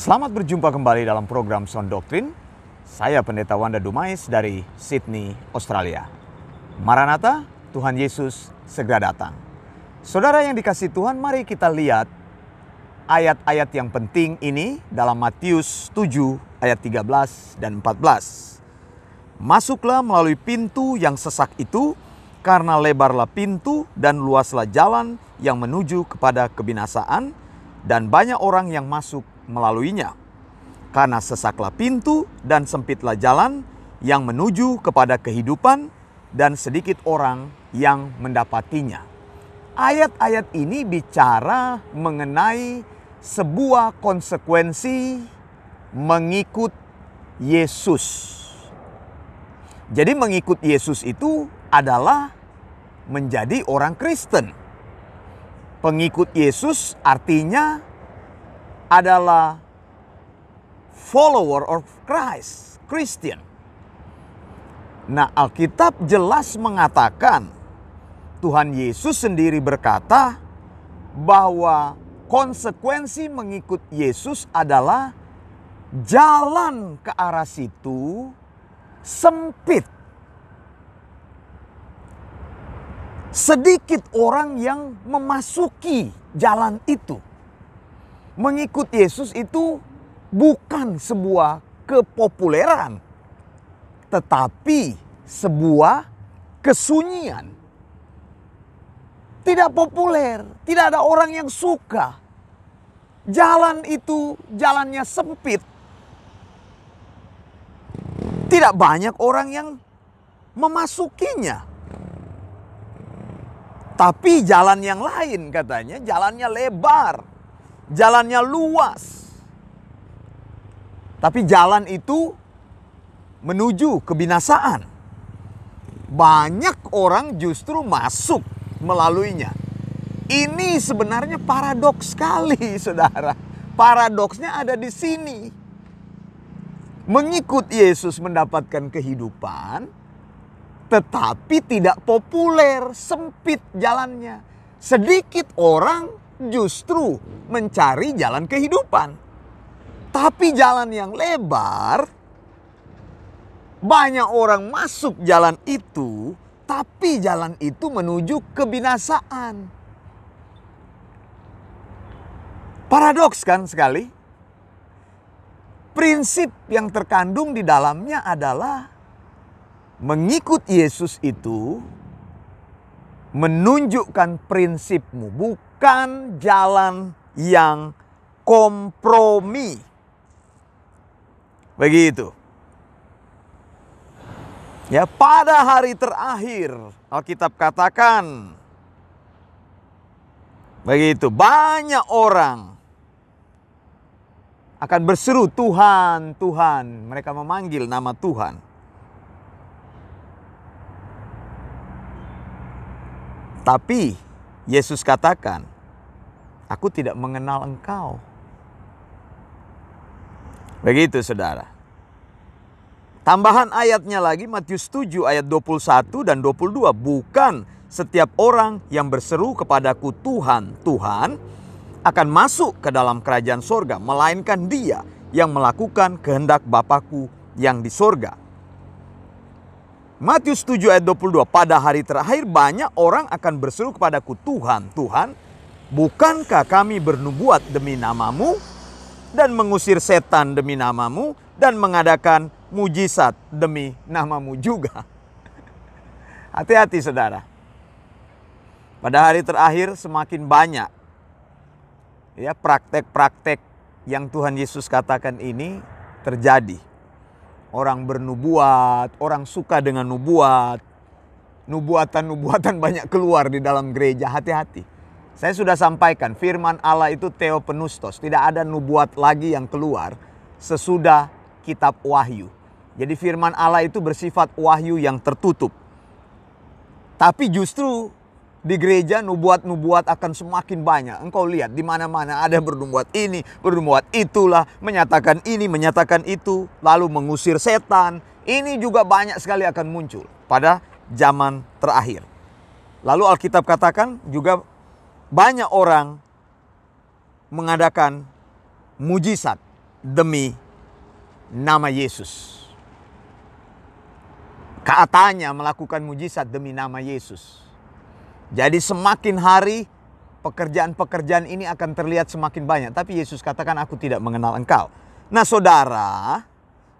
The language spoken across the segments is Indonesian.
Selamat berjumpa kembali dalam program Sound Doctrine. Saya Pendeta Wanda Dumais dari Sydney, Australia. Maranatha, Tuhan Yesus segera datang. Saudara yang dikasih Tuhan, mari kita lihat ayat-ayat yang penting ini dalam Matius 7 ayat 13 dan 14. Masuklah melalui pintu yang sesak itu, karena lebarlah pintu dan luaslah jalan yang menuju kepada kebinasaan, dan banyak orang yang masuk melaluinya. Karena sesaklah pintu dan sempitlah jalan yang menuju kepada kehidupan, dan sedikit orang yang mendapatinya. Ayat-ayat ini bicara mengenai sebuah konsekuensi mengikut Yesus. Jadi, mengikut Yesus itu adalah menjadi orang Kristen. Pengikut Yesus artinya adalah follower of Christ, Christian. Nah, Alkitab jelas mengatakan Tuhan Yesus sendiri berkata bahwa konsekuensi mengikut Yesus adalah jalan ke arah situ sempit. Sedikit orang yang memasuki jalan itu. Mengikut Yesus itu bukan sebuah kepopuleran, tetapi sebuah kesunyian. Tidak populer, tidak ada orang yang suka. Jalan itu jalannya sempit. Tidak banyak orang yang memasukinya. Tapi jalan yang lain katanya, jalannya lebar, jalannya luas. Tapi jalan itu menuju kebinasaan. Banyak orang justru masuk melaluinya. Ini sebenarnya paradoks sekali, saudara. Paradoksnya ada di sini. Mengikut Yesus mendapatkan kehidupan, tetapi tidak populer, sempit jalannya. Sedikit orang justru mencari jalan kehidupan. Tapi jalan yang lebar, banyak orang masuk jalan itu, tapi jalan itu menuju kebinasaan. Paradoks kan sekali? Prinsip yang terkandung di dalamnya adalah mengikut Yesus itu menunjukkan prinsipmu, bukan jalan yang kompromi. Begitu. Ya, pada hari terakhir Alkitab katakan begitu banyak orang akan berseru Tuhan, Tuhan. Mereka memanggil nama Tuhan. Tapi Yesus katakan, "Aku tidak mengenal engkau." Begitu, Saudara. Tambahan ayatnya lagi Matius 7 ayat 21 dan 22, bukan setiap orang yang berseru kepadaku Tuhan, Tuhan akan masuk ke dalam kerajaan sorga, melainkan dia yang melakukan kehendak Bapakku yang di sorga. Matius 7 ayat 22, pada hari terakhir banyak orang akan berseru kepadaku Tuhan, Tuhan, bukankah kami bernubuat demi namamu dan mengusir setan demi namamu dan mengadakan mujizat demi namamu juga. Hati-hati saudara. Pada hari terakhir semakin banyak ya praktek-praktek yang Tuhan Yesus katakan ini terjadi. Orang bernubuat, orang suka dengan nubuat. Nubuatan-nubuatan banyak keluar di dalam gereja, hati-hati. Saya sudah sampaikan, firman Allah itu teopenustos. Tidak ada nubuat lagi yang keluar sesudah kitab wahyu. Jadi firman Allah itu bersifat wahyu yang tertutup. Tapi justru di gereja nubuat-nubuat akan semakin banyak. Engkau lihat di mana-mana ada bernubuat ini, bernubuat itulah, menyatakan ini, menyatakan itu, lalu mengusir setan. Ini juga banyak sekali akan muncul pada zaman terakhir. Lalu Alkitab katakan juga banyak orang mengadakan mujizat. demi nama Yesus. Katanya melakukan mujizat demi nama Yesus. Jadi semakin hari pekerjaan-pekerjaan ini akan terlihat semakin banyak. Tapi Yesus katakan aku tidak mengenal engkau. Nah saudara,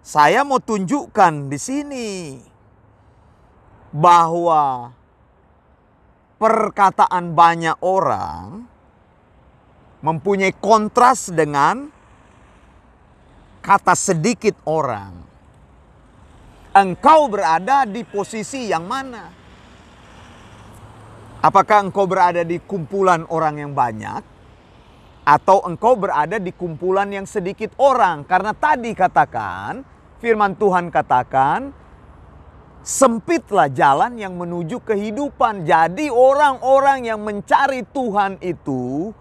saya mau tunjukkan di sini bahwa perkataan banyak orang mempunyai kontras dengan kata sedikit orang. Engkau berada di posisi yang mana? Apakah engkau berada di kumpulan orang yang banyak? Atau engkau berada di kumpulan yang sedikit orang? Karena tadi katakan, firman Tuhan katakan, sempitlah jalan yang menuju kehidupan. Jadi orang-orang yang mencari Tuhan itu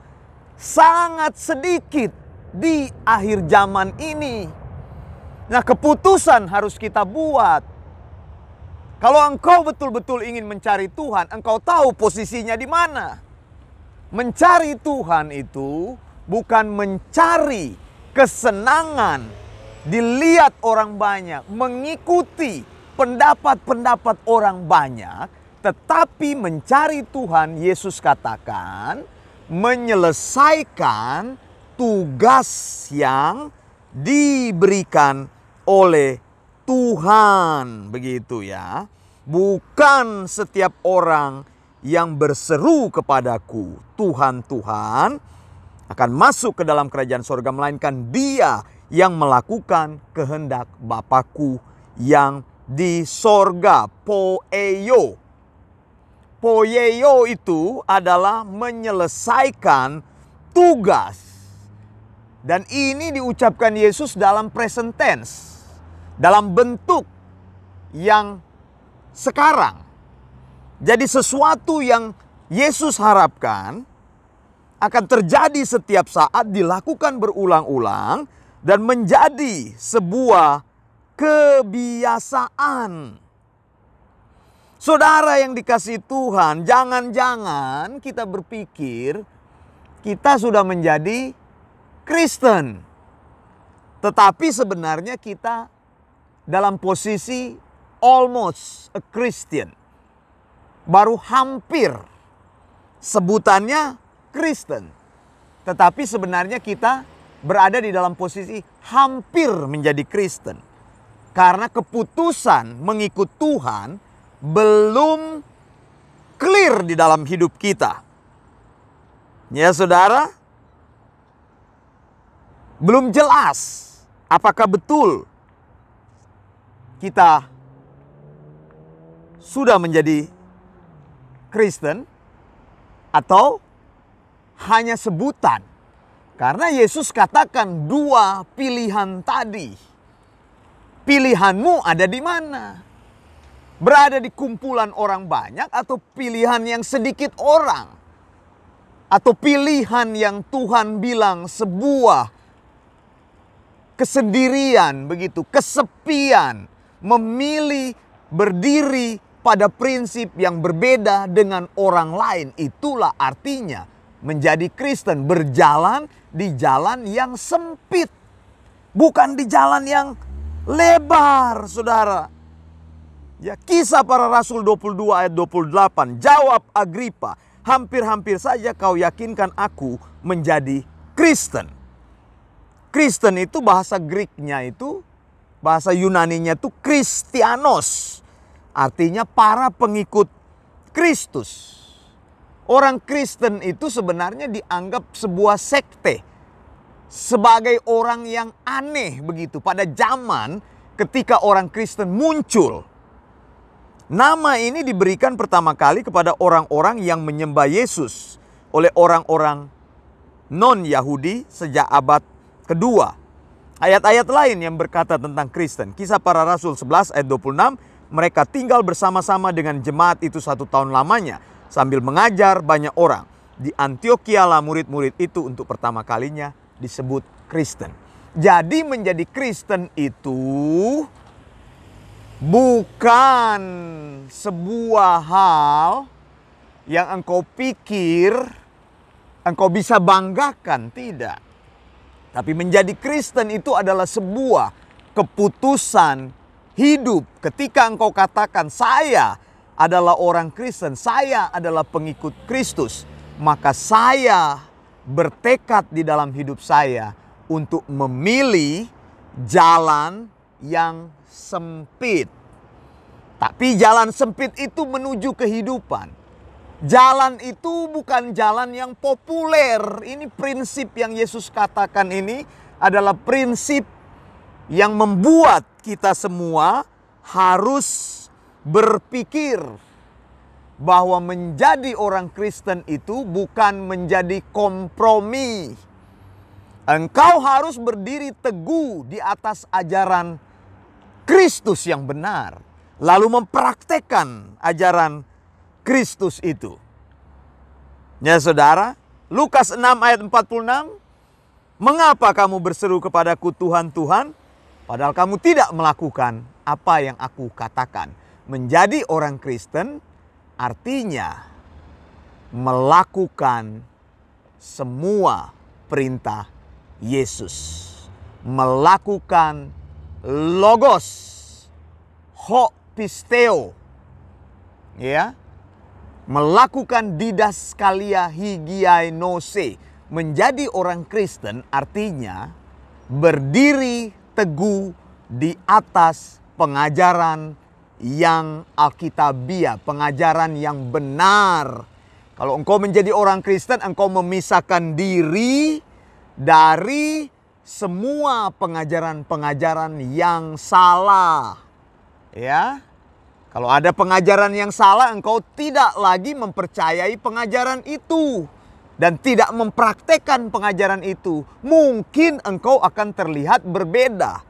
sangat sedikit di akhir zaman ini. Nah, keputusan harus kita buat. Kalau engkau betul-betul ingin mencari Tuhan, engkau tahu posisinya di mana. Mencari Tuhan itu bukan mencari kesenangan, dilihat orang banyak, mengikuti pendapat-pendapat orang banyak, tetapi mencari Tuhan, Yesus katakan, menyelesaikan tugas yang diberikan oleh Tuhan, begitu ya. Bukan setiap orang yang berseru kepadaku, Tuhan, Tuhan, akan masuk ke dalam kerajaan sorga, melainkan dia yang melakukan kehendak Bapakku yang di sorga. Poeyo. Poeyo itu adalah menyelesaikan tugas. Dan ini diucapkan Yesus dalam present tense. Dalam bentuk yang sekarang. Jadi sesuatu yang Yesus harapkan akan terjadi setiap saat dilakukan berulang-ulang dan menjadi sebuah kebiasaan. Saudara yang dikasih Tuhan, jangan-jangan kita berpikir kita sudah menjadi Kristen. Tetapi sebenarnya kita dalam posisi almost a Christian. Baru hampir sebutannya Kristen. Tetapi sebenarnya kita berada di dalam posisi hampir menjadi Kristen. Karena keputusan mengikut Tuhan belum clear di dalam hidup kita. Ya saudara, belum jelas apakah betul kita sudah menjadi Kristen atau hanya sebutan. Karena Yesus katakan dua pilihan tadi. Pilihanmu ada di mana? Berada di kumpulan orang banyak atau pilihan yang sedikit orang? Atau pilihan yang Tuhan bilang sebuah kesendirian begitu, kesepian, memilih berdiri pada prinsip yang berbeda dengan orang lain. Itulah artinya menjadi Kristen, berjalan di jalan yang sempit, bukan di jalan yang lebar, saudara. Ya, kisah para rasul 22 ayat 28. Jawab Agripa, hampir-hampir saja kau yakinkan aku menjadi Kristen. Kristen itu bahasa Greeknya itu, bahasa Yunaninya itu Kristianos. Artinya para pengikut Kristus. Orang Kristen itu sebenarnya dianggap sebuah sekte sebagai orang yang aneh begitu pada zaman ketika orang Kristen muncul. Nama ini diberikan pertama kali kepada orang-orang yang menyembah Yesus oleh orang-orang non-Yahudi sejak abad kedua. Ayat-ayat lain yang berkata tentang Kristen. Kisah para Rasul 11 ayat 26. Mereka tinggal bersama-sama dengan jemaat itu satu tahun lamanya. Sambil mengajar banyak orang. Di Antioquia lah murid-murid itu untuk pertama kalinya disebut Kristen. Jadi menjadi Kristen itu bukan sebuah hal yang engkau pikir engkau bisa banggakan, tidak. Tapi menjadi Kristen itu adalah sebuah keputusan hidup. Ketika engkau katakan, "Saya adalah orang Kristen, saya adalah pengikut Kristus," maka saya bertekad di dalam hidup saya untuk memilih jalan yang sempit. Tapi jalan sempit itu menuju kehidupan. Jalan itu bukan jalan yang populer. Ini prinsip yang Yesus katakan ini adalah prinsip yang membuat kita semua harus berpikir bahwa menjadi orang Kristen itu bukan menjadi kompromi. Engkau harus berdiri teguh di atas ajaran Kristus yang benar, lalu mempraktekkan ajaran Kristus itu. Ya saudara, Lukas 6 ayat 46, Mengapa kamu berseru kepadaku Tuhan, Tuhan, padahal kamu tidak melakukan apa yang aku katakan. Menjadi orang Kristen artinya melakukan semua perintah Yesus. Melakukan logos, ho pisteo, ya, melakukan didaskalia higienose. Menjadi orang Kristen artinya berdiri teguh di atas pengajaran yang alkitabiah, pengajaran yang benar. Kalau engkau menjadi orang Kristen, engkau memisahkan diri dari semua pengajaran-pengajaran yang salah. Ya, kalau ada pengajaran yang salah, engkau tidak lagi mempercayai pengajaran itu dan tidak mempraktekkan pengajaran itu. Mungkin engkau akan terlihat berbeda.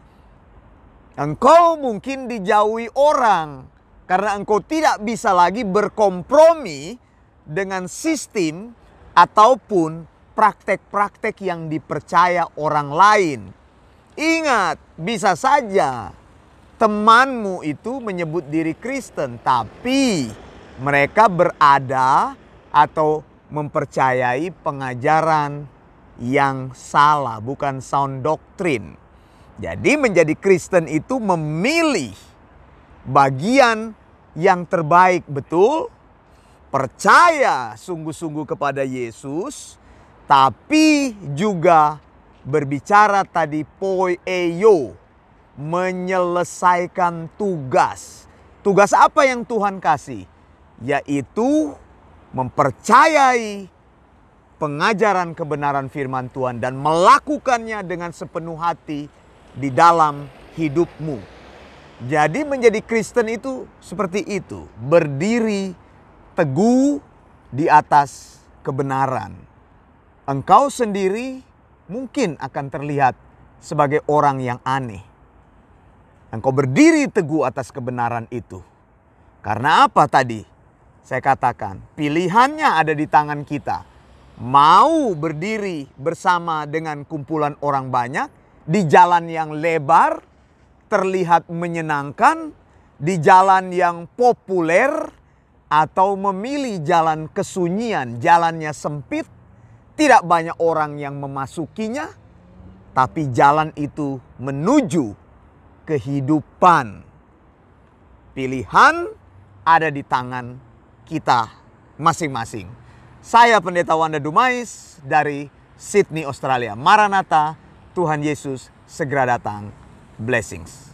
Engkau mungkin dijauhi orang karena engkau tidak bisa lagi berkompromi dengan sistem ataupun praktek-praktek yang dipercaya orang lain. Ingat, bisa saja temanmu itu menyebut diri Kristen, tapi mereka berada atau mempercayai pengajaran yang salah, bukan sound doctrine. Jadi menjadi Kristen itu memilih bagian yang terbaik betul, percaya sungguh-sungguh kepada Yesus, tapi juga berbicara tadi poeio, menyelesaikan tugas. Tugas apa yang Tuhan kasih? Yaitu mempercayai pengajaran kebenaran firman Tuhan dan melakukannya dengan sepenuh hati di dalam hidupmu. Jadi menjadi Kristen itu seperti itu, berdiri teguh di atas kebenaran. Engkau sendiri mungkin akan terlihat sebagai orang yang aneh. Engkau berdiri teguh atas kebenaran itu. Karena apa tadi? Saya katakan, pilihannya ada di tangan kita. Mau berdiri bersama dengan kumpulan orang banyak di jalan yang lebar, terlihat menyenangkan, di jalan yang populer, atau memilih jalan kesunyian, jalannya sempit, tidak banyak orang yang memasukinya, tapi jalan itu menuju kehidupan. Pilihan ada di tangan kita masing-masing. Saya Pendeta Wanda Dumais dari Sydney, Australia. Maranatha, Tuhan Yesus segera datang. Blessings.